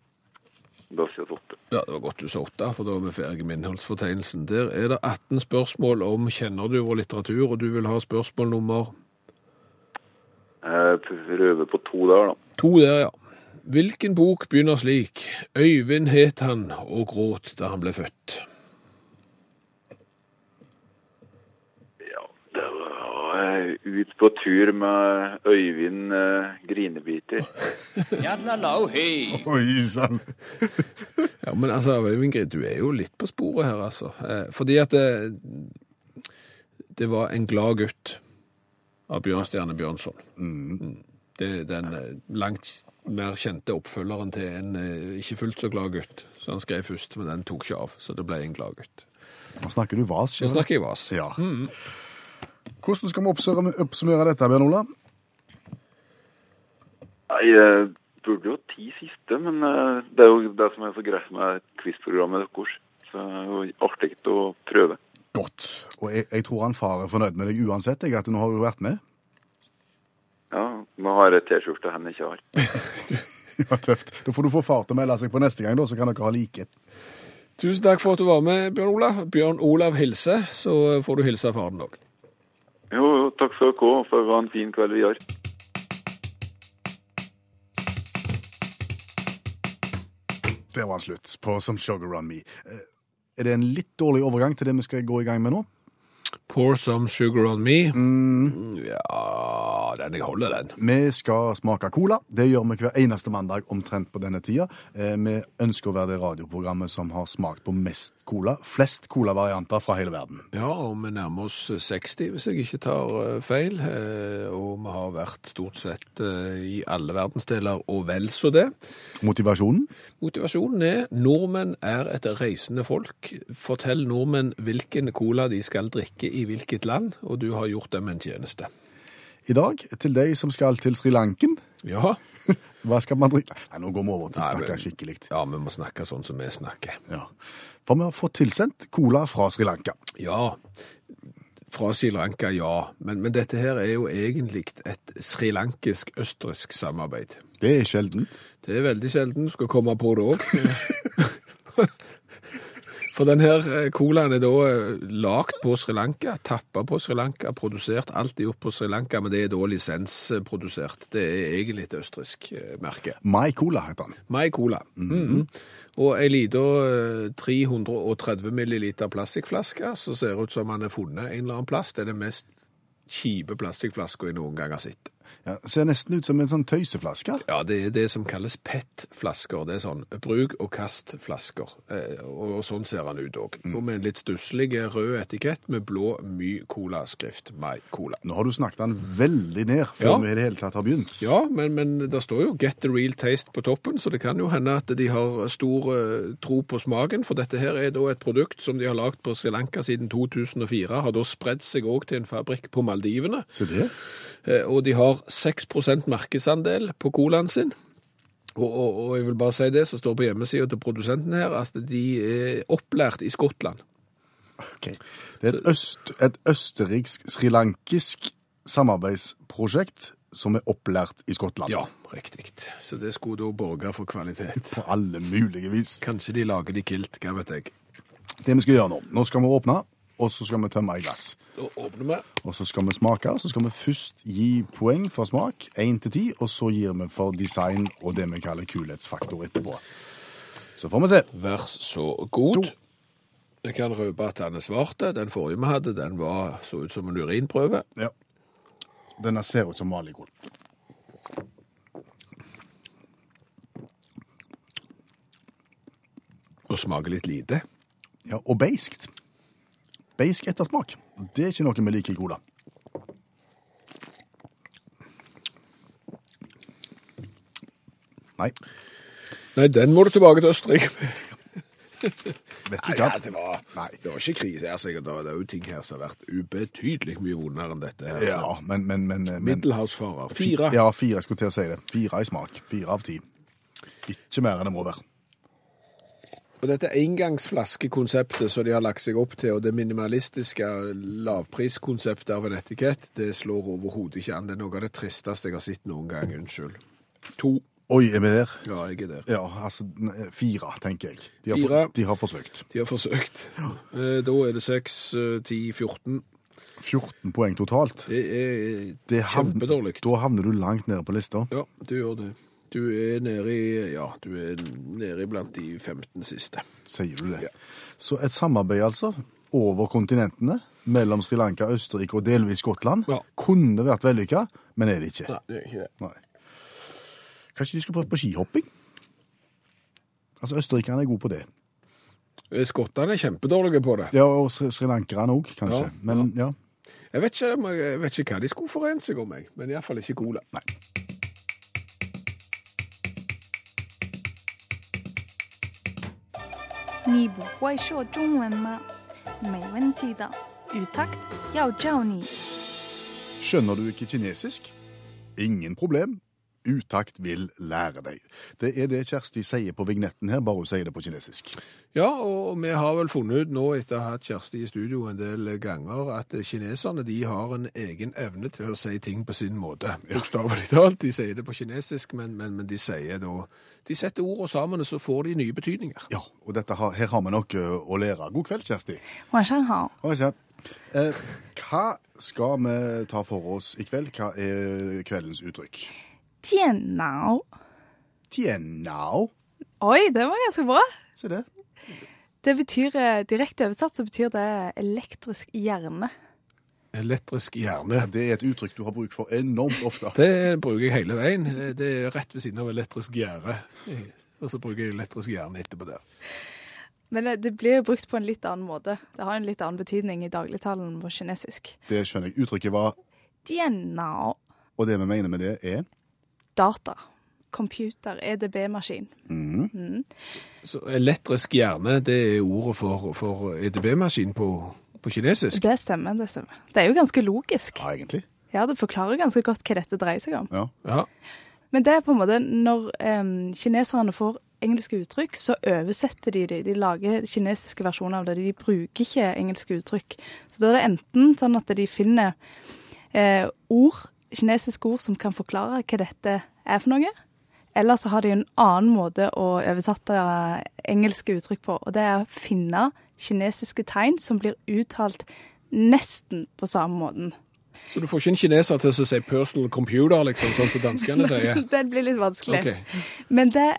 Da sier åtte. Ja, det var godt du sa åtte, for da er vi ferdig med innholdsfortegnelsen. Der er det 18 spørsmål om kjenner du vår litteratur, og du vil ha spørsmål nummer Jeg prøver på to der, da. to der, ja. Hvilken bok begynner slik? Øyvind het han og gråt da han ble født. Ja, det var jeg ut på tur med Øyvind uh, Grinebiter. Oi sann. Ja, men altså, Øyvind Grid, du er jo litt på sporet her, altså. Eh, fordi at det, det var En glad gutt av Bjørnstjerne Bjørnson. Mm. Det er den eh, langt mer kjente oppfølgeren til en eh, ikke fullt så glad gutt. Så han skrev først, men den tok ikke av, så det ble En glad gutt. Nå snakker du vas. Nå snakker jeg vas. Ja. Hvordan skal vi oppsummere, oppsummere dette, Bjørn Ola? Nei, jeg burde jo ti siste, men eh, det er jo det som er så greit med quizprogrammet deres. Så det er jo artig å prøve. Godt. Og jeg, jeg tror han far er fornøyd med deg uansett, jeg, at nå har du vært med. Ja, nå har jeg T-skjorte han ikke har. Ja, tøft. Da får du få far til å melde seg på neste gang, da, så kan dere ha like. Tusen takk for at du var med, Bjørn Olav. Bjørn Olav hilse, så får du hilse faren òg. Jo, jo, takk skal dere ha, for det var en fin kveld vi har. Der var han slutt på Some Sugar On Me. Eh, Er det en litt dårlig overgang til det vi skal gå i gang med nå? Pour some sugar on me. Ja, den jeg holder, den. Vi skal smake cola. Det gjør vi hver eneste mandag omtrent på denne tida. Eh, Vi ønsker å være det radioprogrammet som har smakt på mest cola. Flest colavarianter fra hele verden. Ja, og vi nærmer oss 60, hvis jeg ikke tar eh, feil. Eh, Og vi har vært stort sett eh, i alle verdensdeler, og vel så det. Motivasjonen? Motivasjonen er nordmenn er et reisende folk. Fortell nordmenn hvilken cola de skal drikke i hvilket land, og du har gjort dem en tjeneste. I dag, til deg som skal til Sri Lanken, Ja, hva skal man drikke? Nei, nå går vi over til å snakke skikkelig. ja vi må snakke sånn som vi snakker. Ja. For vi har fått tilsendt cola fra Sri Lanka. Ja, fra Sri Lanka, ja. Men, men dette her er jo egentlig et srilankisk-østerriksk samarbeid. Det er sjeldent. Det er veldig sjelden skal komme på det òg. For denne eh, colaen er da lagd lagt på Sri Lanka, tappa på Sri Lanka, produsert alltid opp på Sri Lanka, men det er da lisensprodusert. Det er egentlig et østerriksk eh, merke. My Cola heter den. My Cola. Mhm. Og ei lita eh, 330 milliliter plastikkflaske som ser ut som den er funnet en eller annen plass. Det er den mest kjipe plastikkflaska jeg noen gang har sett. Ja, ser nesten ut som en sånn tøyseflaske. Ja, det er det som kalles PET-flasker. Det er sånn bruk og kast-flasker. Eh, og sånn ser han ut òg. Og med en litt stusslig rød etikett med blå My-cola-skrift. My Cola. Nå har du snakket den veldig ned før Ja. vi i det hele tatt har begynt. Ja, men, men det står jo 'Get the real taste' på toppen, så det kan jo hende at de har stor eh, tro på smaken. For dette her er da et produkt som de har lagd på Sri Lanka siden 2004. Har da spredd seg òg til en fabrikk på Maldivene. Se det. Eh, Og de har 6% markedsandel på colaen sin. Og, og, og jeg vil bare si det som står på hjemmesida til produsenten her, at de er opplært i Skottland. Ok. Det er et, øst, et østerriksk-srilankisk samarbeidsprosjekt som er opplært i Skottland. Ja, riktig. Så det skulle da borge for kvalitet. På alle mulige vis. Kanskje de lager de kilt, hva vet jeg. Det vi skal gjøre nå, nå skal vi åpne, og så skal vi tømme i glass. Da åpner vi. Og så skal vi smake, og så skal vi først gi poeng for smak, 1 til 10, og så gir vi for design og det vi kaller kulhetsfaktor etterpå. Så får vi se. Vær så god. To. Jeg kan røpe at den er svarte. Den forrige vi hadde, den var, så ut som en urinprøve. Ja. Denne ser ut som vanlig kål. Og smaker litt lite. Ja, og beiskt. Beisk ettersmak. Det er ikke noe vi liker i cola. Nei, Nei, den må du tilbake til Østerrike. vet du Nei, hva? ja, det var, Nei. det var ikke krise. Altså, det er jo ting her som har vært ubetydelig mye vondere enn dette. her. Ja, men, men, men, men Middelhavsfarer. Fire. Ja, fire jeg skulle til å si det. Fire i smak. Fire av ti. Ikke mer enn det må være. Og dette engangsflaskekonseptet som de har lagt seg opp til, og det minimalistiske lavpriskonseptet av en etikett, det slår overhodet ikke an. Det er noe av det tristeste jeg har sett noen gang. Unnskyld. To. Oi, er vi der? Ja, jeg er der. Ja, altså fire, tenker jeg. De har, Fire. For, de har forsøkt. De har forsøkt. Ja. Da er det 6, 10, 14. 14 poeng totalt. Det er kjempedårlig. Da havner du langt nede på lista. Ja, du gjør det. Du er nede i, ja, du er nede blant de 15 siste. Sier du det? Ja. Så et samarbeid, altså, over kontinentene, mellom Sri Lanka, Østerrike og delvis Skottland, Ja. kunne vært vellykka, men er det ikke. Nei, det er ikke det. Nei. Kanskje de skulle prøve på skihopping? Altså, Østerrikerne er gode på det. Eh, Skottene er kjempedårlige på det. Ja, og sri- srilankerne òg, kanskje. Ja, Men ja. Jeg vet, ikke, jeg vet ikke hva de skulle forent seg om, jeg. men iallfall ikke cola. Nei. 你不会说中文吗？没问题的，语 takt 要教你。 Skjønner du ikke kinesisk? Ingen problem. utakt vil lære deg. Det er det Kjersti sier på vignetten her, bare hun sier det på kinesisk. Ja, og vi har vel funnet ut nå, etter å ha hatt Kjersti i studio en del ganger, at kineserne de har en egen evne til å si ting på sin måte. Bokstavelig talt. De sier det på kinesisk, men, men, men de sier da de setter ordene sammen, og så får de nye betydninger. Ja, og har, her har vi nok eh, å lære. God kveld, Kjersti. Eh, hva skal vi ta for oss i kveld? Hva er kveldens uttrykk? 电脑。Tienao. Oi, det var ganske bra. Se det. Det betyr, eh, Direkte oversatt så betyr det elektrisk hjerne. Elektrisk hjerne. Det er et uttrykk du har bruk for enormt ofte. Det bruker jeg hele veien. Det er rett ved siden av elektrisk gjerde. Og så bruker jeg elektrisk hjerne etterpå der. Men det, det blir jo brukt på en litt annen måte. Det har en litt annen betydning i dagligtalen på kinesisk. Det skjønner jeg. Uttrykket var Dianao. Og det vi mener med det, er Data. Computer. EDB-maskin. Så elektrisk hjerne, det er ordet for, for EDB-maskin på, på kinesisk. Det stemmer, det stemmer. Det er jo ganske logisk. Ja, egentlig. Ja, det forklarer ganske godt hva dette dreier seg om. Ja. Ja. Men det er på en måte når um, kineserne får engelske uttrykk, så oversetter de det. De lager kinesiske versjoner av det. De bruker ikke engelske uttrykk. Så da er det enten sånn at de finner eh, ord, kinesiske ord som kan forklare hva dette er for noe. Eller så har de en annen måte å oversette engelske uttrykk på. Og det er å finne kinesiske tegn som blir uttalt nesten på samme måten. Så du får ikke en kineser til å si 'personal computer', liksom, sånn som danskene sier? Den blir litt vanskelig. Ok. Men det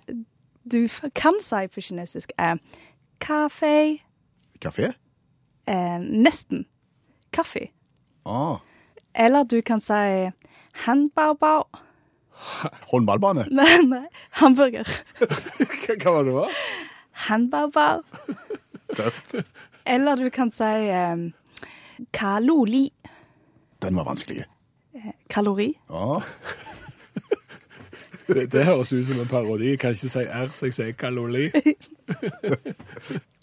du kan si på kinesisk er kaffe, Kafé? eh, nesten kaffe. Ah. Eller du kan si hanbaobao. Håndballbane? Nei, nei, hamburger. Hva, var det var? Hanbaobao. Tøft. Eller du kan si um, kaloli. Den var vanskelig. Kalori. Ja. Det, det høres ut som en parodi. Jeg kan ikke si R, så jeg sier kalori.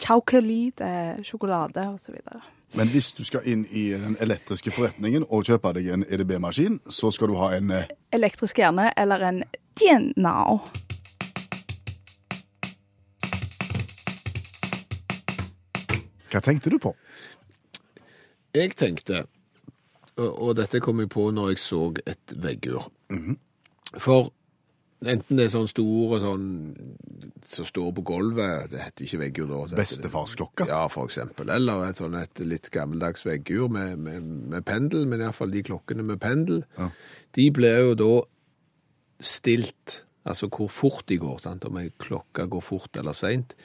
Chaukeli, det er sjokolade videre. Men hvis du skal inn i den elektriske forretningen og kjøpe deg en EDB-maskin, så skal du ha en eh, Elektrisk hjerne eller en dianao. Hva tenkte du på? Jeg tenkte, og, og dette kom jeg på når jeg så et veggur. For enten det er sånn store sånn som står på gulvet, det heter ikke veggur da. Bestefarsklokka? Ja, for eksempel. Eller et sånn et litt gammeldags veggur med, med, med pendel, men iallfall de klokkene med pendel, de blir jo da stilt, altså hvor fort de går, sant? om ei klokke går fort eller seint,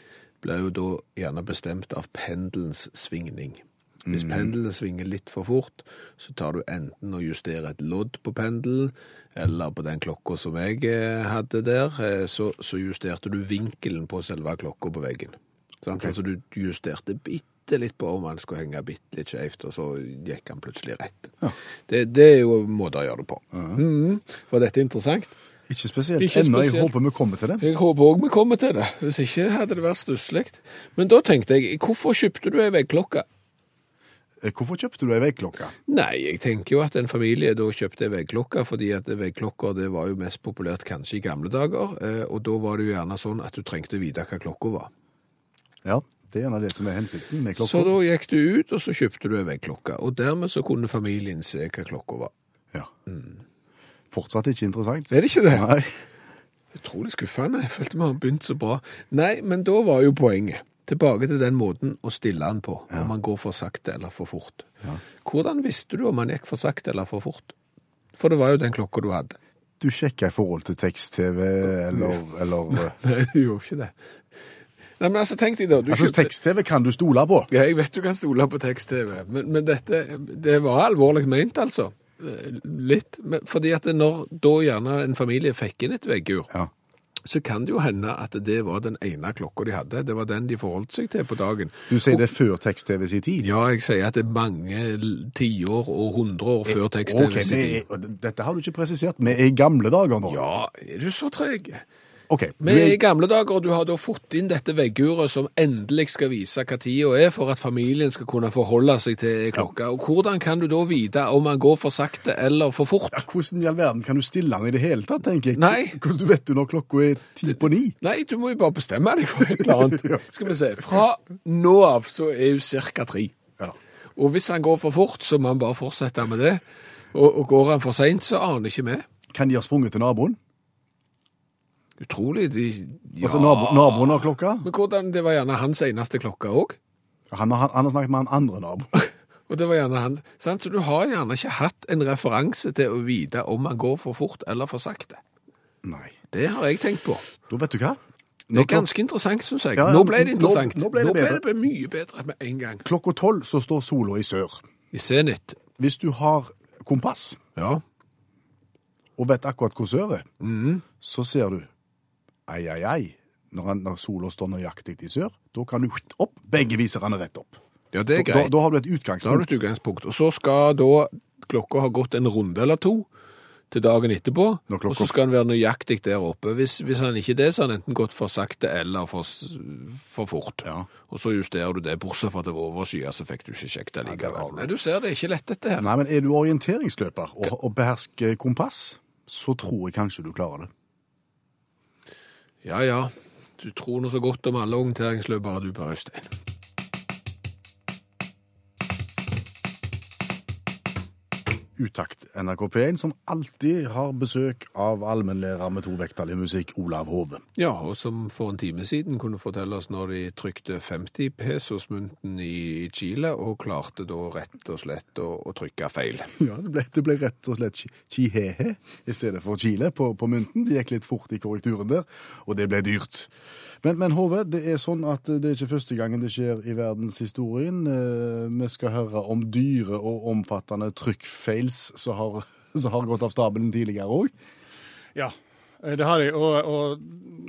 blir jo da gjerne bestemt av pendelens svingning. Hvis pendelen svinger litt for fort, så tar du enten og justerer et lodd på pendelen, eller på den klokka som jeg eh, hadde der, eh, så, så justerte du vinkelen på selve klokka på veggen. Sant? Altså du justerte bitte litt på om han skulle henge bitte litt skjevt, og så gikk han plutselig rett. Det, det er jo måter å gjøre det på. Mhm. Var dette interessant? Ikke spesielt. Ikke Ennå. Jeg håper vi kommer til det. Jeg håper òg vi kommer til det. Hvis ikke hadde det vært stusslig. Men da tenkte jeg, hvorfor kjøpte du ei veggklokke? Eh, Hvorfor kjøpte du ei veggklokke? Nei, jeg tenker jo at en familie da kjøpte ei veggklokke, fordi at veggklokker det var jo mest populært kanskje i gamle dager, eh, og da var det jo gjerne sånn at du trengte å vite hva klokka var. Ja, det er gjerne det som er hensikten med klokka. Så da gikk du ut, og så kjøpte du ei veggklokke. Og dermed så kunne familien se hva klokka var. Ja. Fortsatt ikke interessant. Er det ikke det? Nei. Utrolig skuffende. Jeg følte vi har begynt så bra. Nei, men da var jo poenget. Tilbake til den måten å stille den på, om man går for sakte eller for fort. Hvordan visste du om man gikk for sakte eller for fort? For det var jo den klokka du hadde. Du sjekker i forhold til tekst-TV eller, eller Nei, du gjorde ikke det. Nei, men altså, tenk deg da. Du Altså, tekst-TV kan du stole på. Ja, jeg vet du kan stole på tekst-TV, men, men dette, det var alvorlig ment, altså. Eh, Litt. Men, fordi at når da gjerne en familie fikk inn et veggur, Ja. Så kan det jo hende at det var den ene klokka de hadde. Det var den de forholdt seg til på dagen. Du sier det før tekst-TV sin tid. Ja, jeg sier at det er mange tiår og hundre år før tekst-TV. Sin tid. dette har du ikke presisert. Vi er i gamle dager nå. Ja, er du så treg? Ok, Men i gamle dager, du har da fått inn dette vegguret som endelig skal vise hva tida er, for at familien skal kunne forholde seg til klokka. Og hvordan kan du da vite om man går for sakte eller for fort? ja, hvordan i all verden kan du stille den i det hele tatt, tenker jeg? Nei. Hvordan du vet du når klokka er ti på ni? Nei, du må jo bare bestemme deg for et eller annet. Skal vi se. Fra nå av så er hun cirka tre. Ja. Og hvis han går for fort, så må han bare fortsette med det. Og, og går han for seint, så aner ikke vi. Kan de ha sprunget til naboen? Utrolig. De, ja. Altså nabo, naboen har klokka? Men hvordan, det var gjerne hans eneste klokke òg. Han har, han har snakket med han andre naboen. Og det var gjerne han. Sant? Så du har gjerne ikke hatt en referanse til å vite om man går for fort eller for sakte. Nei. Det har jeg tenkt på. Da vet du hva? Det er ganske interessant, syns jeg. Ja, ja, nå ble det nå- interessant. nå ble det bedre. det mye bedre med en gang. Klokka tolv så står sola i sør. I Zenit. Hvis du har kompass Ja. og vet akkurat hvor sør er, mm. så ser du ei, ei, ei. Når, han, når sola står nøyaktig i sør, da kan du opp. Begge viser han rett opp. ja, det er greit. da har du et Da har du utgangspunkt. et utgangspunkt. Og så skal da klokka ha gått en runde eller to til dagen etterpå, og så skal den være nøyaktig der oppe. Hvis, hvis han ikke det, så har han enten gått for sakte eller for, for fort. Ja. Og så justerer du det, bortsett fra at det var overskyet, så fikk du ikke sjekket det likevel. du. Nei, du ser det er ikke lett dette her. Nei, men er du orienteringsløper og, og behersker kompass, så tror jeg kanskje du klarer det. Ja, ja. Du tror nå så godt om alle orienteringsløpere du, Per Øystein. Utakt NRK P1, som alltid har besøk av allmennlærer med to vekttall i musikk, Olav Hove. Ja, og som for en time siden kunne fortelle oss når de trykte 50 pesos-mynten i Chile, og klarte da rett og slett å, å trykke feil. Ja, det ble, det ble rett og slett chi- chihehe i stedet for Chile på, på mynten. Det gikk litt fort i korrekturen der, og det ble dyrt. Men, men Hove, det er sånn at det er ikke første gangen det skjer i verdenshistorien. Eh, Vi skal høre om dyre og omfattende trykkfeils som har, som har gått av stabelen tidligere òg. Ja, eh, det har jeg. Og, og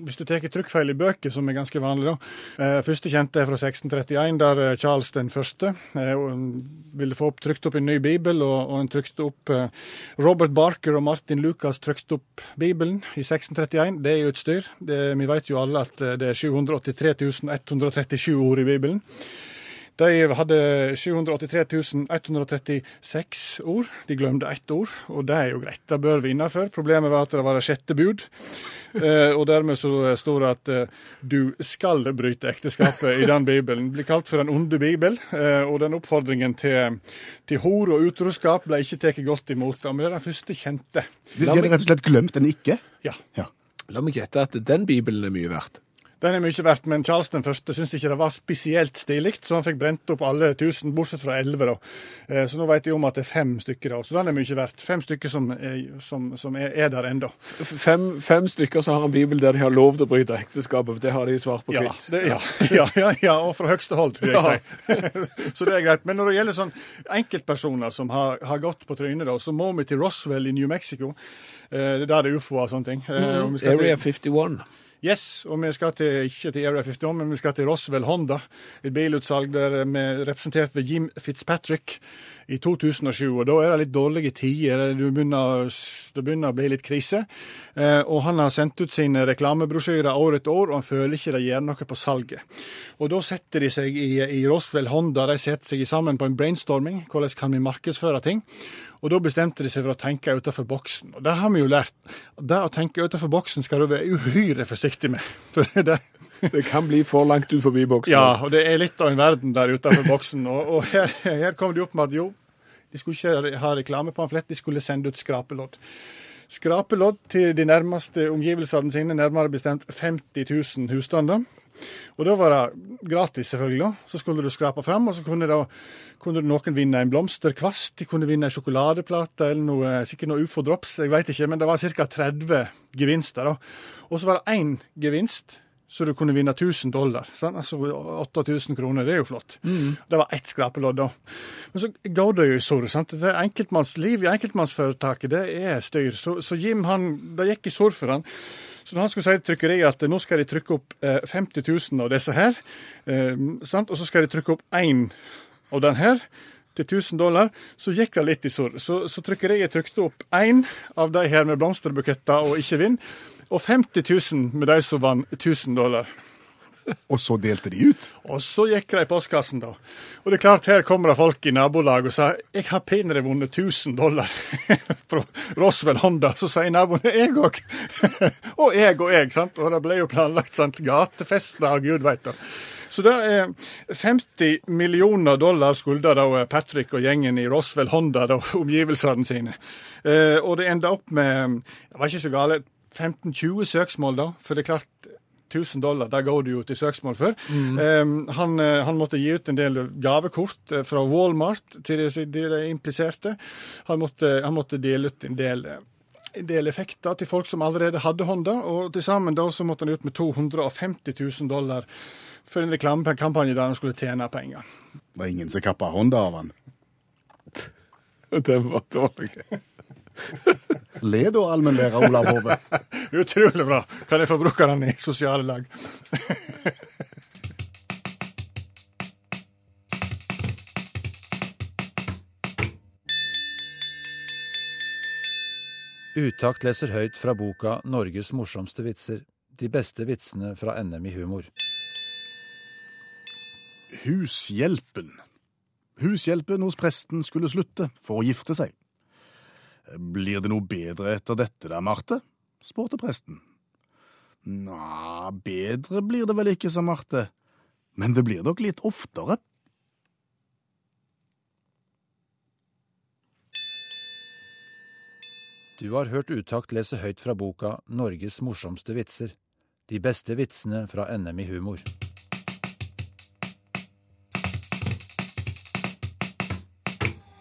hvis du tar trykkfeil i bøker, som er ganske vanlig, da. Eh, første kjente er fra 1631, der eh, Charles den første ville få opp, trykt opp en ny bibel, og, og han trykte opp Robert Barker og Martin Lucas trykte opp Bibelen i 1631. Det er jo et styr. Det, vi vet jo alle at det er 783 137 ord i Bibelen. De hadde 783 136 ord. De glemte ett ord, og det er jo greit. Det bør vi innafor. Problemet var at det var det sjette bud. Eh, og dermed så står det at eh, du skal bryte ekteskapet i den bibelen. Det blir kalt for den onde bibel, eh, og den oppfordringen til, til hor og utroskap ble ikke tatt godt imot. Men det er den første kjente. De, de hadde rett og slett glemt den ikke. Ja. Ja. La meg gjette at den bibelen er mye verdt. Den er mye verdt, men Charles den første syntes ikke det var spesielt stilig, så han fikk brent opp alle tusen, bortsett fra elleve. da. Eh, Så nå vet jeg om at det er fem stykker, da. Så den er mye verdt. Fem stykker som er, som, som er, er der ennå. Fem, fem stykker som har en bibel der de har lov til å bryte ekteskapet, det har de svart på hvitt. ja, ja, ja, ja, og fra høgste hold, vil jeg si. så det er greit. Men når det gjelder sånn enkeltpersoner som har, har gått på trynet, da, så må vi til Roswell i New Mexico. Det er der det er ufoer og sånne ting. Mm skal Area 51. Yes, og vi skal til, ikke til Area 51, men vi skal til Roswell Honda. Et bilutsalg der vi er representert ved Jim Fitzpatrick i 2007. og Da er det litt dårlige tider. Det begynner, begynner å bli litt krise. Eh, og han har sendt ut sine reklamebrosjyrer år etter år, og han føler ikke de gjør noe på salget. Og da setter de seg i, i Roswell Honda de setter seg sammen på en brainstorming. Hvordan kan vi markedsføre ting? Og da bestemte de seg for å tenke utenfor boksen. Og det har vi jo lært. Det å tenke utenfor boksen skal du være uhyre forsiktig med. For det, Det kan bli for langt ut forbi boksen. Ja, og det er litt av en verden der utenfor boksen. Og, og her, her kom de opp med at jo, de skulle ikke ha reklamepamflett, de skulle sende ut skrapelodd. Skrapelodd til de nærmeste omgivelsene sine, nærmere bestemt 50 000 husstander. Og da var det gratis, selvfølgelig. Så skulle du skrape fram, og så kunne, da, kunne noen vinne en blomsterkvast, de kunne vinne en sjokoladeplate eller noe, sikkert noe ufo-drops, jeg veit ikke, men det var ca. 30 gevinster. da. Og så var det én gevinst så du kunne vinne 1000 dollar. Sant? Altså 8000 kroner, det er jo flott. Det var ett skrapelodd da. Men så går det jo i surr. Det er enkeltmannsliv i enkeltmannsforetaket, det er styr. Så, så Jim, han, det gikk i surr for han. Så når han skulle si til trykkeriet at nå skal de trykke opp eh, 50 000 av disse her, eh, sant? og så skal de trykke opp én av den her til 1000 dollar, så gikk det litt i surr. Så, så trykkeriet trykte opp én av de her med blomsterbuketter og ikke vinn, og 50 000 med de som vant 1000 dollar. Og så delte de ut. Og så gikk de i postkassen, da. Og det er klart, her kommer det folk i nabolag og sa jeg har pinadø vunnet 1000 dollar fra Roswell Honda. Så sier naboen jeg òg. og jeg og jeg, sant. Og det ble jo planlagt sant? gatefester og gud veit. Så det er 50 millioner dollar skulda da Patrick og gjengen i Roswell Honda da, omgivelsene sine. Eh, og det enda opp med Det var ikke så gale. 15-20 søksmål, da. For det er klart 1000 dollar, der går du jo til søksmål for. Eh, han, eh, han måtte gi ut en del gavekort eh, fra Walmart til de, de impliserte. Han måtte, han måtte dele ut en del, en del effekter til folk som allerede hadde Honda, og til sammen da så måtte han ut med 250 000 dollar for en reklamekampanje der han skulle tjene penger. Det var ingen som kappa Honda av han. Det var dårlig. Le da, allmennlærer Olav Hove. Utrolig bra! Kan jeg få bruke den i sosiale lag? Utakt leser høyt fra boka 'Norges morsomste vitser'. De beste vitsene fra NM i humor. Hushjelpen. Hushjelpen hos presten skulle slutte for å gifte seg. Blir det noe bedre etter dette da, Marte? spurte presten. Nja, bedre blir det vel ikke, sa Marte, men det blir nok litt oftere. Du har hørt Utakt lese høyt fra boka 'Norges morsomste vitser'. De beste vitsene fra NM i humor.